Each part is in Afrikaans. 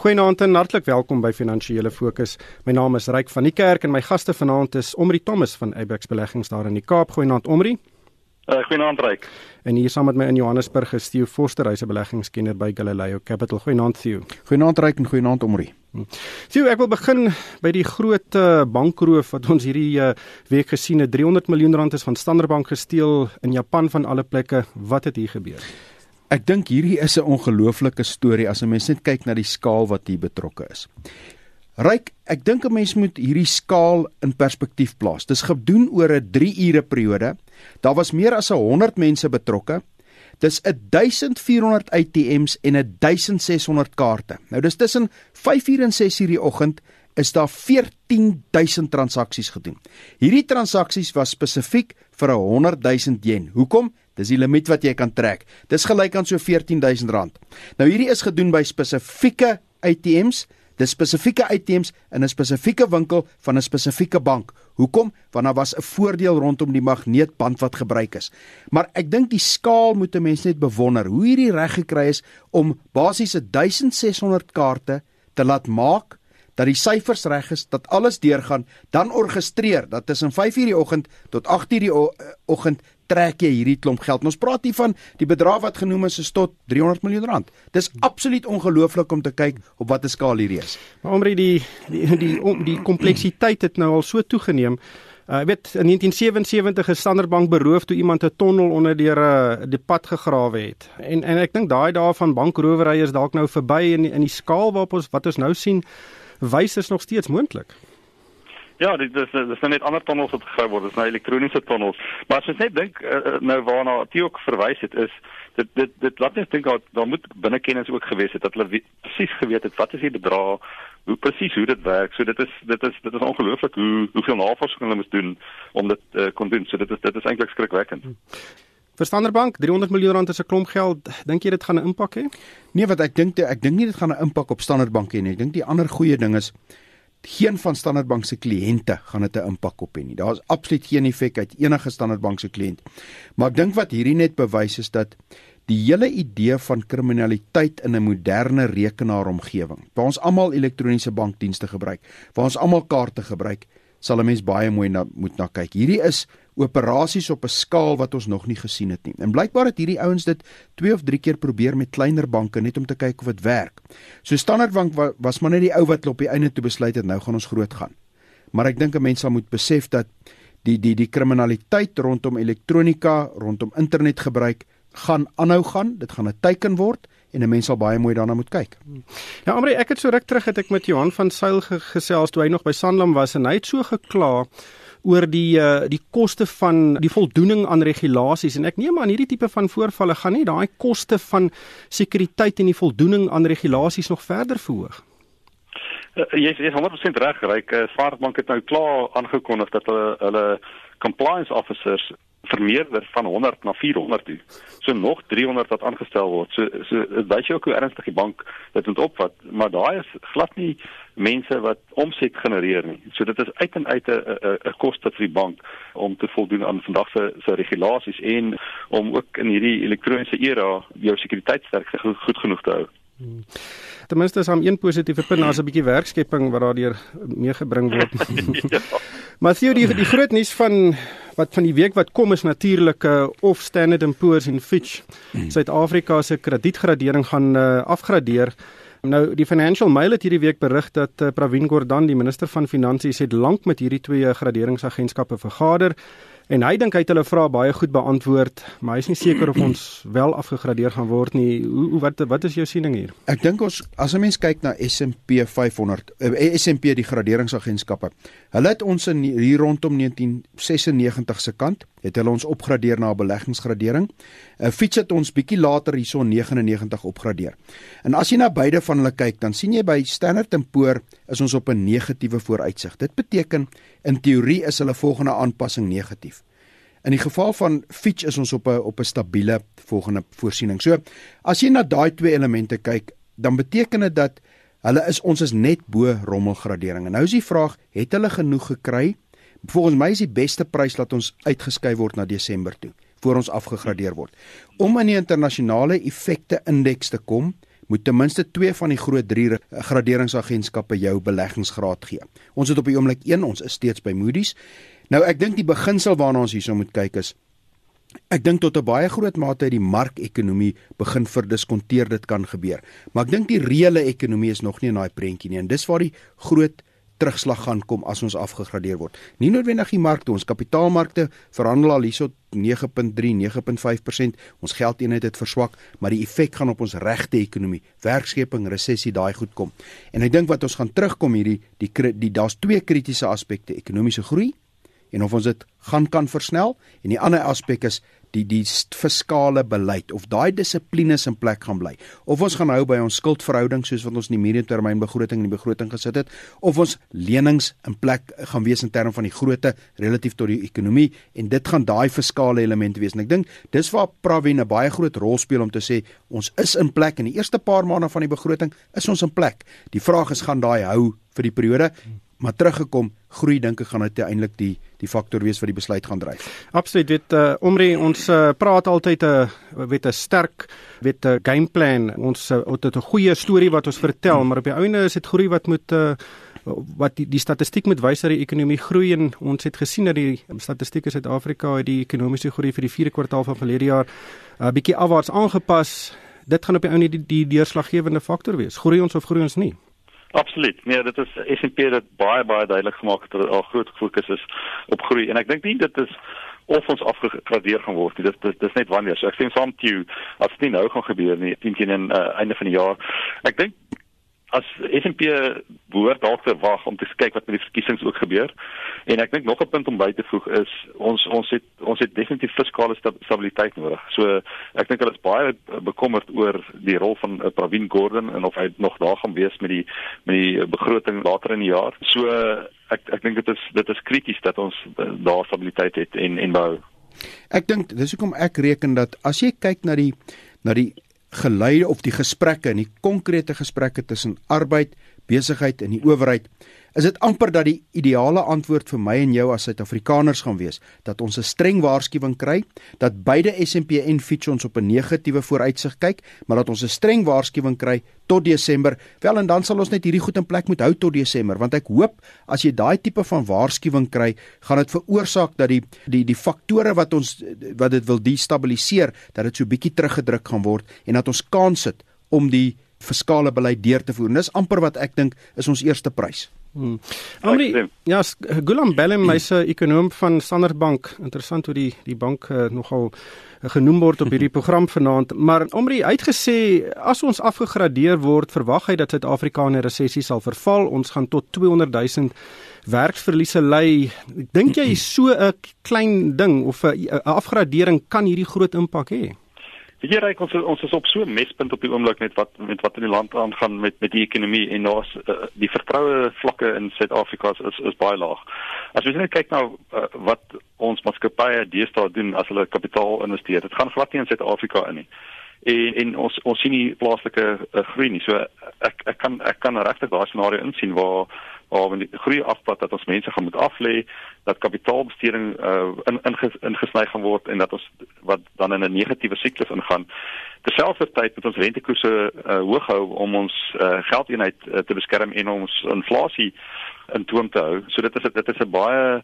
Goeienaand en hartlik welkom by Finansiële Fokus. My naam is Ryk van die Kerk en my gaste vanaand is Omri Thomas van Abex Beleggings daar in die Kaap. Goeienaand Omri. Uh, goeienaand Ryk. En hier saam met my in Johannesburg is Theo Forster, hy's 'n beleggingskenner by Galileo Capital. Goeienaand Theo. Goeienaand Ryk en goeienaand Omri. Hm. Theo, ek wil begin by die groot uh, bankroof wat ons hierdie uh, week gesien het. 300 miljoen rand is van Standard Bank gesteel in Japan van alle plekke. Wat het hier gebeur? Ek dink hierdie is 'n ongelooflike storie as 'n mens net kyk na die skaal wat hier betrokke is. Ryk, ek dink 'n mens moet hierdie skaal in perspektief plaas. Dis gedoen oor 'n 3 ure periode. Daar was meer as 100 mense betrokke. Dis 1400 ATMs en 1600 kaarte. Nou dis tussen 5:00 en 6:00 die oggend is daar 14000 transaksies gedoen. Hierdie transaksies was spesifiek vir 100 000 yen. Hoekom? Dis die limiet wat jy kan trek. Dis gelyk aan so R14000. Nou hierdie is gedoen by spesifieke ATMs, dis spesifieke ATMs in 'n spesifieke winkel van 'n spesifieke bank. Hoekom? Want daar was 'n voordeel rondom die magneetband wat gebruik is. Maar ek dink die skaal moet 'n mens net bewonder hoe hierdie reg gekry is om basies 1600 kaarte te laat maak dat die syfers reg is, dat alles deurgaan, dan orkestreer dat tussen 5:00 die oggend tot 8:00 die oggend trek jy hierdie klomp geld. Ons praat hier van die bedrag wat genoem is is tot 300 miljoen rand. Dis absoluut ongelooflik om te kyk op watter skaal hierdie is. Maar omre die die die die, die kompleksiteit het nou al so toegeneem. Uh, ek weet in 1977 is Standard Bank beroof toe iemand 'n tonnel onder deur 'n uh, die pad gegrawe het. En en ek dink daai dae van bankrowery is dalk nou verby in in die skaal waarop ons wat ons nou sien wys is nog steeds moontlik. Ja, dit is dit is net ander tonnels wat gegou word, dit is nou elektroniese tonnels. Maar as jy net dink uh, nou waarna Theo ook verwys het is dit dit dit laat net dink dat daar moet binnekennis ook gewees het dat hulle presies geweet het wat is die bedrag, hoe presies hoe dit werk. So dit is dit is dit is ongelooflik hoe hoeveel navorsing hulle moes doen om dit uh, kon doen. So dit is dit is eintlik skrikwekkend. Vir Standard Bank 300 miljoen rand is 'n klomp geld. Dink jy dit gaan 'n impak hê? Nee, wat ek dink ek dink nie dit gaan 'n impak op Standard Bank hê nie. Ek dink die ander goeie ding is geen van Standard Bank se kliënte gaan dit 'n impak op hê nie. Daar's absoluut geen effek uit enige Standard Bank se kliënt. Maar ek dink wat hierdie net bewys is dat die hele idee van kriminaliteit in 'n moderne rekenaaromgewing, waar ons almal elektroniese bankdienste gebruik, waar ons almal kaarte gebruik, sal 'n mens baie mooi na moet na kyk. Hierdie is operasies op 'n skaal wat ons nog nie gesien het nie. En blykbaar het hierdie ouens dit 2 of 3 keer probeer met kleiner banke net om te kyk of dit werk. So Standard Bank was maar net die ou wat op die einde toe besluit het nou gaan ons groot gaan. Maar ek dink 'n mens sal moet besef dat die die die kriminaliteit rondom elektronika, rondom internetgebruik gaan aanhou gaan. Dit gaan 'n teiken word en 'n mens sal baie mooi daarna moet kyk. Ja, Amri, ek het so ruk terug het ek met Johan van Sail gesels toe hy nog by Sanlam was en hy het so gekla oor die uh, die koste van die voldoening aan regulasies en ek neem aan hierdie tipe van voorvalle gaan nie daai koste van sekuriteit en die voldoening aan regulasies nog verder verhoog. Uh, jy is 100% reg, Ryk. Uh, Swartbank het nou klaar aangekondig dat hulle hulle compliance officers vermeerder van 100 na 400 toe. So nog 300 wat aangestel word. So so wys jou ook hoe ernstig die bank dit moet opvat, maar daai is glad nie mense wat omset genereer nie. So dit is uit en uit 'n 'n koste vir die bank om te voldoen aan vandag se se regulasies en om ook in hierdie elektroniese era jou sekuriteit goed, goed genoeg te hou. Hmm. Ten minste is hom een positiewe punt, daar's 'n bietjie werkskepping wat daardeur meegebring word. ja. Maar jy die, die groot nuus van wat van die week wat kom is natuurlik uh, of Standard & Poor's en Fitch hmm. Suid-Afrika se kredietgradering gaan uh, afgradeer. Nou die Financial Mail het hierdie week berig dat uh, Pravin Gordhan, die minister van Finansies, het lank met hierdie twee graderingsagentskappe vergader. En hy dink hy het hulle vrae baie goed beantwoord, maar hy is nie seker of ons wel afgegradeer gaan word nie. Hoe wat wat is jou siening hier? Ek dink ons as 'n mens kyk na S&P 500, uh, S&P die graderingsagentskappe. Hulle het ons in hier rondom 1996 se kant het hulle ons opgradeer na 'n beleggingsgradering. 'n uh, Fitch het ons bietjie later hierso 99 opgradeer. En as jy na beide van hulle kyk, dan sien jy by Standard & Poor is ons op 'n negatiewe vooruitsig. Dit beteken in teorie is hulle volgende aanpassing negatief. In die geval van Fitch is ons op 'n op 'n stabiele volgende voorsiening. So, as jy na daai twee elemente kyk, dan beteken dit dat hulle is ons is net bo rommelgradering. En nou is die vraag, het hulle genoeg gekry? Volgens my is die beste prys dat ons uitgeskuif word na Desember toe voor ons afgegradeer word. Om in die internasionale effekte indeks te kom, moet ten minste 2 van die groot 3 graderingsagentskappe jou beleggingsgraad gee. Ons het op die oomblik 1, ons is steeds by Moody's. Nou ek dink die beginsel waarna ons hierso moet kyk is Ek dink tot 'n baie groot mate het die markekonomie begin verdiskonteer dit kan gebeur. Maar ek dink die reële ekonomie is nog nie in daai prentjie nie en dis waar die groot terugslag gaan kom as ons afgegradeer word. Nie noodwendig die markte, ons kapitaalmarkte verhandel al hierso 9.3, 9.5%. Ons geldeenheid het verswak, maar die effek gaan op ons regte ekonomie, werkskeping, resessie daai goed kom. En ek dink wat ons gaan terugkom hierdie die, die, die daar's twee kritiese aspekte, ekonomiese groei en of ons dit gaan kan versnel en die ander aspek is die die fiskale beleid of daai dissiplines in plek gaan bly. Of ons gaan hou by ons skuldverhouding soos wat ons in die mediumtermynbegroting in die begroting gesit het of ons lenings in plek gaan wees in terme van die grootte relatief tot die ekonomie en dit gaan daai fiskale elemente wees. En ek dink dis waar Pravin 'n baie groot rol speel om te sê ons is in plek in die eerste paar maande van die begroting is ons in plek. Die vraag is gaan daai hou vir die periode maar teruggekom groei dink ek gaan uiteindelik die die faktor wees wat die besluit gaan dryf. Absoluut. Dit uh, omre ons uh, praat altyd 'n uh, weet 'n sterk weet 'n uh, gameplan. Ons uh, het 'n goeie storie wat ons vertel, maar op die einde is dit groei wat moet uh, wat die, die statistiek moet wys dat die ekonomie groei en ons het gesien dat die statistiek in Suid-Afrika het die ekonomiese groei vir die 4de kwartaal van verlede jaar 'n uh, bietjie afwaarts aangepas. Dit gaan op die einde die, die deurslaggewende faktor wees. Groei ons of groei ons nie? Absoluut. Nee, dit is S&P dit baie baie duidelik gemaak dat al groot fokus is op groei en ek dink nie dit is of ons afgegradeer gaan word. Dit dis dis net wanneer. So ek sê saam met jou as dit nie nou gaan gebeur nie, teen teen aan uh, einde van die jaar. Ek dink as S&P behoort dalk te wag om te kyk wat met die verkiesings ook gebeur. En ek dink nog 'n punt om by te voeg is ons ons het ons het definitief fiskale stabiliteit nodig. So ek dink hulle is baie bekommerd oor die rol van uh, Pravin Gordhan en of hy nog daar gaan wees met die met die begroting later in die jaar. So ek ek dink dit is dit is krities dat ons uh, daar stabiliteit het en en bou. Ek dink dis hoekom ek reken dat as jy kyk na die na die geleide of die gesprekke en die konkrete gesprekke tussen arbeid, besigheid en die owerheid is dit amper dat die ideale antwoord vir my en jou as Suid-Afrikaners gaan wees dat ons 'n streng waarskuwing kry dat beide S&P en Fitch ons op 'n negatiewe vooruitsig kyk, maar dat ons 'n streng waarskuwing kry tot Desember. Wel en dan sal ons net hierdie goed in plek moet hou tot Desember want ek hoop as jy daai tipe van waarskuwing kry, gaan dit veroorsaak dat die die die faktore wat ons wat dit wil destabiliseer, dat dit so bietjie teruggedruk gaan word en dat ons kans het om die fiskale beleid deur te voer. Dis amper wat ek dink is ons eerste prys. Hmm. Amri, ja, Gulam Bellem, hy's 'n ekonom van Standard Bank. Interessant hoe die die bank uh, nogal uh, genoem word op hierdie program vanaand. Maar Amri, het gesê as ons afgegradeer word, verwag hy dat Suid-Afrika in 'n resessie sal verval. Ons gaan tot 200 000 werksverliese ly. Dink jy so 'n klein ding of 'n afgradering kan hierdie groot impak hê? Weet jy reik ons ons is op so 'n mespunt op die oomblik met wat met wat in die land aangaan met met die ekonomie en daar's uh, die vertroue vlakke in Suid-Afrika is is baie laag. As jy net kyk na uh, wat ons maatskappye deesdae doen as hulle kapitaal investeer, dit gaan glad nie in Suid-Afrika in nie. En en ons ons sien nie plaaslike uh, groei nie. So ek ek kan ek kan regtig daai scenario insien waar waar wanneer die groei afpad dat ons mense gaan moet aflê, dat kapitaalbesteding uh in ingesny gaan word en dat ons wat dan in 'n negatiewe siklus ingaan. Terselfdertyd moet ons rentekoerse uh hoog hou om ons uh geldeenheid uh, te beskerm en ons inflasie in toom te hou. So dit is dit is 'n baie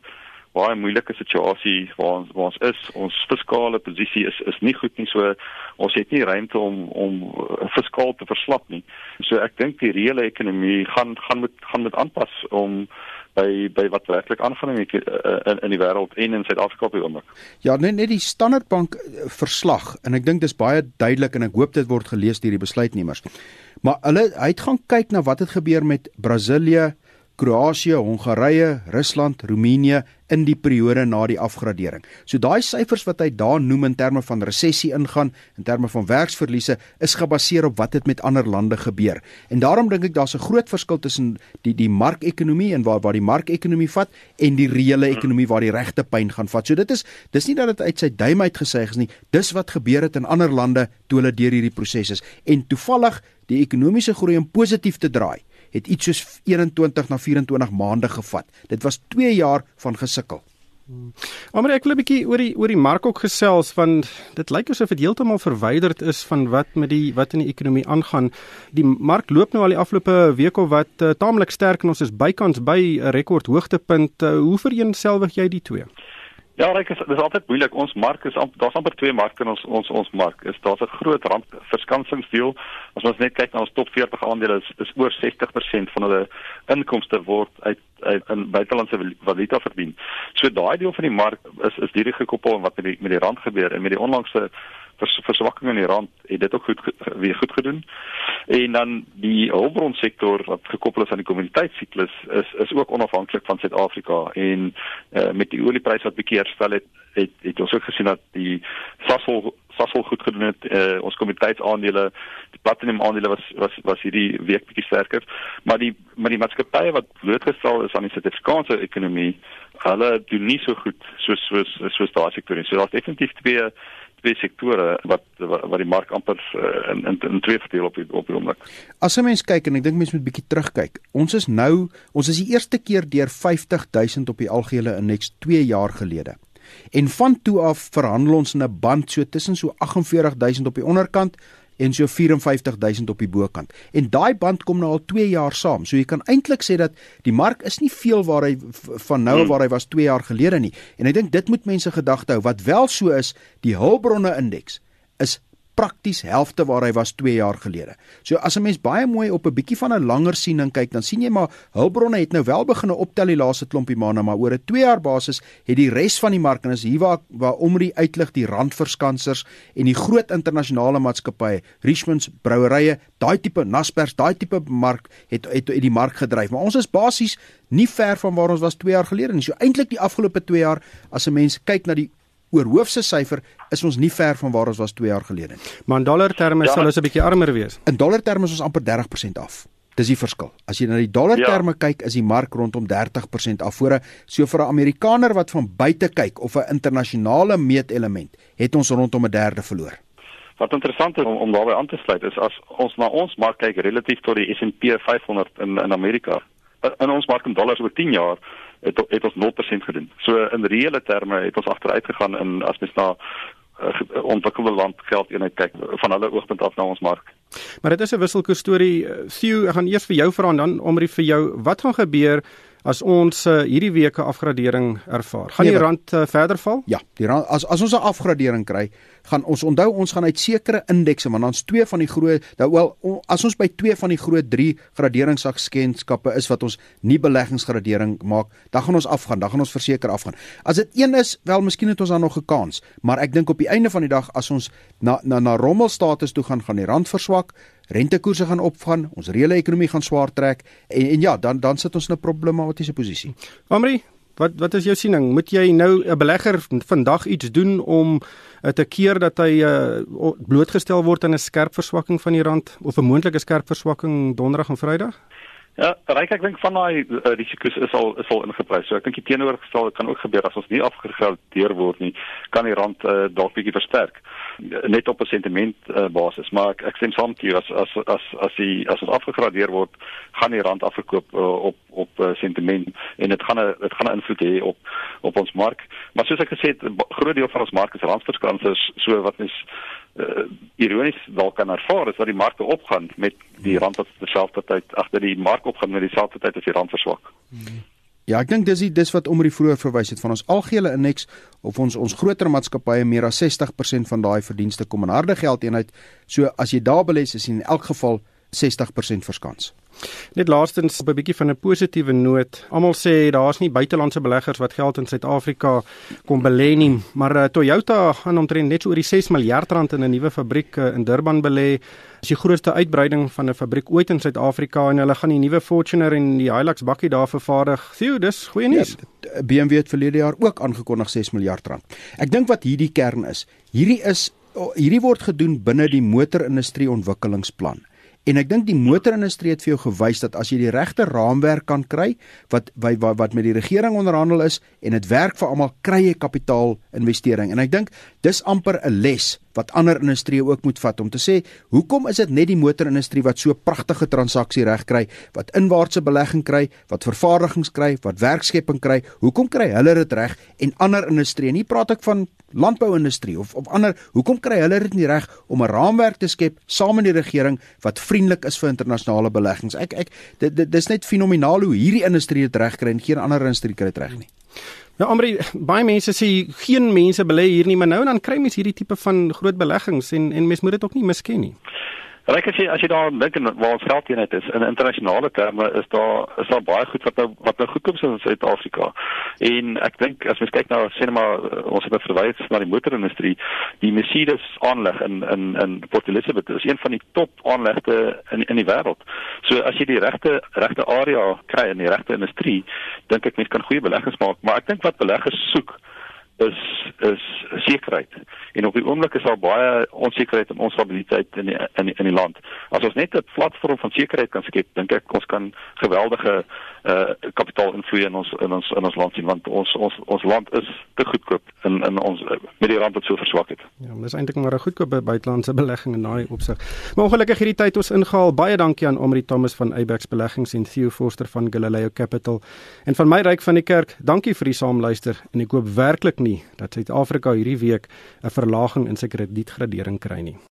baie moeilike situasie waar ons waar ons is. Ons fiskale posisie is is nie goed nie. So ons het nie ruimte om om uh, fiskaal te verslap nie. So ek dink die reële ekonomie gaan gaan met gaan met aanpas om by by wat werklik aangaan in uh, in, in die wêreld en in Suid-Afrika op die oomblik. Ja, net net die Standard Bank uh, verslag en ek dink dis baie duidelik en ek hoop dit word gelees deur die besluitnemers. Maar hulle hy het gaan kyk na wat het gebeur met Brasilië, Kroasie, Hongarye, Rusland, Roemenië in die periode na die afgradering. So daai syfers wat hy daar noem in terme van resessie ingaan, in terme van werksverliese, is gebaseer op wat het met ander lande gebeur. En daarom dink ek daar's 'n groot verskil tussen die die markekonomie en waar waar die markekonomie vat en die reële ekonomie waar die regte pyn gaan vat. So dit is dis nie dat dit uit sy duim uit gesê is nie, dis wat gebeur het in ander lande toe hulle deur hierdie proses is. En toevallig die ekonomiese groei om positief te draai het iets soos 21 na 24 maande gevat. Dit was 2 jaar van gesukkel. Maar ek wil 'n bietjie oor die oor die mark ook gesels van dit lyk asof dit heeltemal verwyderd is van wat met die wat in die ekonomie aangaan. Die mark loop nou al die afgelope week of wat uh, taamlik sterk en ons is bykans by 'n rekord hoogtepunt. Uh, hoe vereenselwig jy die twee? Ja, reg is dis altyd moeilik. Ons mark is daar's amper twee marke in ons ons ons mark. Is daar's 'n groot rand verskansingsdeel. As ons net kyk na ons top 40 aandele is, is oor 60% van hulle inkomste word uit in buitelandse valuta verdien. So daai deel van die mark is is direk gekoppel aan wat met die met die rand gebeur en met die onlangse vers, verswakking in die rand het dit ook goed weer goed gedoen. En dan die hulpbronsektor wat gekoppel is aan die kommuniteitssiklus is is ook onafhanklik van Suid-Afrika en uh, met die oliepryse wat bietjie herstel het, het het ons ook gesien dat die Sasol Sasol goed gedoen het. Uh, ons kommuniteitsaandele, die platinum aandele was was was hierdie week bietjie sterker, maar die maar die maatskappye wat blootgestel is aan die Suid-Afrikaanse ekonomie, hulle doen nie so goed soos soos soos daai sektore. So daar's definitief twee twee sektore wat wat die mark amper uh, in, in in twee verdeel op die, op die oomblik. As 'n mens kyk en ek dink mense moet bietjie terugkyk. Ons is nou, ons is die eerste keer deur 50000 op die algehele indeks 2 jaar gelede. En van toe af verhandel ons in 'n band so tussen so 48000 op die onderkant en so 54000 op die bokant. En daai band kom nou al 2 jaar saam. So jy kan eintlik sê dat die mark is nie veel waar hy van nou hmm. waar hy was 2 jaar gelede nie. En ek dink dit moet mense gedagte hou. Wat wel so is, die hulpbronne indeks is prakties helfte waar hy was 2 jaar gelede. So as 'n mens baie mooi op 'n bietjie van 'n langer siening kyk, dan sien jy maar hulpbronne het nou wel begin optel die laaste klompie maande, maar oor 'n 2 jaar basis het die res van die mark en is hier waar waar om die uitlig die randverskansers en die groot internasionale maatskappye, Richmond's brouerye, daai tipe Naspers, daai tipe mark het het, het die mark gedryf. Maar ons is basies nie ver van waar ons was 2 jaar gelede nie. So eintlik die afgelope 2 jaar as 'n mens kyk na die oor hoofse syfer is ons nie ver van waar ons was 2 jaar gelede nie. Maar in dollar terme ja, sal ons 'n bietjie armer wees. In dollar terme is ons amper 30% af. Dis die verskil. As jy na die dollar ja. terme kyk, is die mark rondom 30% af. Voor 'n so vir 'n Amerikaner wat van buite kyk of 'n internasionale meetelement, het ons rondom 'n derde verloor. Wat interessant is om, om daarbey aan te sluit is as ons na ons mark kyk relatief tot die S&P 500 in in Amerika. In ons mark in dollars oor 10 jaar het het ons 0% gedoen. So in reële terme het ons agteruit gegaan in as mens na uh, ontwikkelde land geld eenheid kyk van hulle oogpunt af na ons mark. Maar dit is 'n wisselkoers storie. Theo, ek gaan eers vir jou vra en dan omrie vir jou. Wat gaan gebeur as ons uh, hierdie week 'n afgradering ervaar? Gaan nee, die rand uh, verder val? Ja, die rand as as ons 'n afgradering kry, gaan ons onthou ons gaan uit sekere indekse want ons twee van die groot nou wel as ons by twee van die groot 3 graderingsagentskappe is wat ons nie beleggingsgradering maak, dan gaan ons afgaan, dan gaan ons verseker afgaan. As dit een is, wel miskien het ons dan nog 'n kans, maar ek dink op die einde van die dag as ons na na na rommelstatus toe gaan, gaan die rand verswak, rentekoerse gaan opgaan, ons reële ekonomie gaan swaar trek en en ja, dan dan sit ons in 'n problematiese posisie. Amri, wat wat is jou siening? Moet jy nou 'n belegger vandag iets doen om uh, te keer dat hy uh, blootgestel word aan 'n skerp verswakking van die rand of 'n moontlike skerp verswakking donderdag en vrydag? Ja, reik ek dink van daai uh, risiko's is al is al ingeprys. So ek dink die teenoorgestelde kan ook gebeur as ons nie afgegradeer word nie, kan die rand uh, dalk bietjie versterk net op 'n sentiment uh, basis maar ek, ek stem saam met jou as as as as die as ons afgegradeer word gaan die rand afverkoop uh, op op uh, sentiment en dit gaan dit gaan 'n invloed hê op op ons mark maar soos ek gesê het 'n groot deel van ons mark is randverskansers so wat is uh, ironies dalk kan ervaar is dat die markte opgaan met die rand wat terselfdertyd agter die mark opgaan met dieselfde tyd as die rand verswak. Ja, ek dink dis die dis wat omrie vroeër verwys het van ons algehele indeks of ons ons groter maatskappye meer as 60% van daai verdienste kom in harde geld eenheid. So as jy daar belê is in elk geval 60% verskans. Net laastens 'n bietjie van 'n positiewe noot. Almal sê daar's nie buitelandse beleggers wat geld in Suid-Afrika kom belê nie, maar uh, Toyota gaan omtrent net so oor die 6 miljard rand in 'n nuwe fabriek uh, in Durban belê. Dis die grootste uitbreiding van 'n fabriek ooit in Suid-Afrika en hulle gaan die nuwe Fortuner en die Hilux bakkie daar vervaardig. Sien, dis goeie nuus. Ja, BMW het verlede jaar ook aangekondig 6 miljard rand. Ek dink wat hierdie kern is, hierdie is hierdie word gedoen binne die motorindustrie ontwikkelingsplan. En ek dink die motorindustrie het vir jou gewys dat as jy die regte raamwerk kan kry wat wat wat met die regering onderhandel is en dit werk vir almal, kry jy kapitaal investering. En ek dink dis amper 'n les wat ander industrieë ook moet vat om te sê, hoekom is dit net die motorindustrie wat so pragtige transaksie reg kry, wat inwaartse belegging kry, wat vervaardigings kry, wat werkskepping kry? Hoekom kry hulle dit reg en ander industrieë? Nie praat ek van landbouindustrie of of ander, hoekom kry hulle dit nie reg om 'n raamwerk te skep saam met die regering wat vriendelik is vir internasionale beleggings? Ek ek dit dit dis net fenomenaal hoe hierdie industrie dit reg kry en geen ander industrie kry dit reg nie. Ja, Amri, baie mense sê geen mense belê hier nie, maar nou en dan kry mense hierdie tipe van groot beleggings en en mense moet dit ook nie misken nie. Ryk as jy as jy daar dink en waar ons geldeenheid is in internasionale terme is daar is daar baie goed wat nou wat nou goedkoop is in Suid-Afrika. En ek dink as mens kyk na sê net maar ons het nou verwys na die motorindustrie, die Mercedes aanleg in in in Port Elizabeth is een van die top aanlegte in in die wêreld. So as jy die regte regte area kry in die regte industrie, dink ek mens kan goeie beleggings maak, maar ek dink wat beleggers soek is is sekerheid. En op die oomblik is daar baie onsekerheid en onstabiliteit in die, in die, in die land. As ons net 'n platform van sekerheid kan skep, dink ek ons kan geweldige uh kapitaal invloei in ons in ons in ons land sien want ons ons ons land is te goedkoop in in ons met die rand wat so verswak het. Ja, dis eintlik maar 'n goedkoop buitelandse belegging in daai opsig. Maar ongelukkig hierdie tyd ons ingehaal. Baie dankie aan Omri Thomas van Abex Beleggings en Theo Forster van Galileo Capital. En van my ryk van die kerk, dankie vir die saamluister en ek hoop werklik nie dat Suid-Afrika hierdie week 'n verlaging in sy kredietgradering kry nie.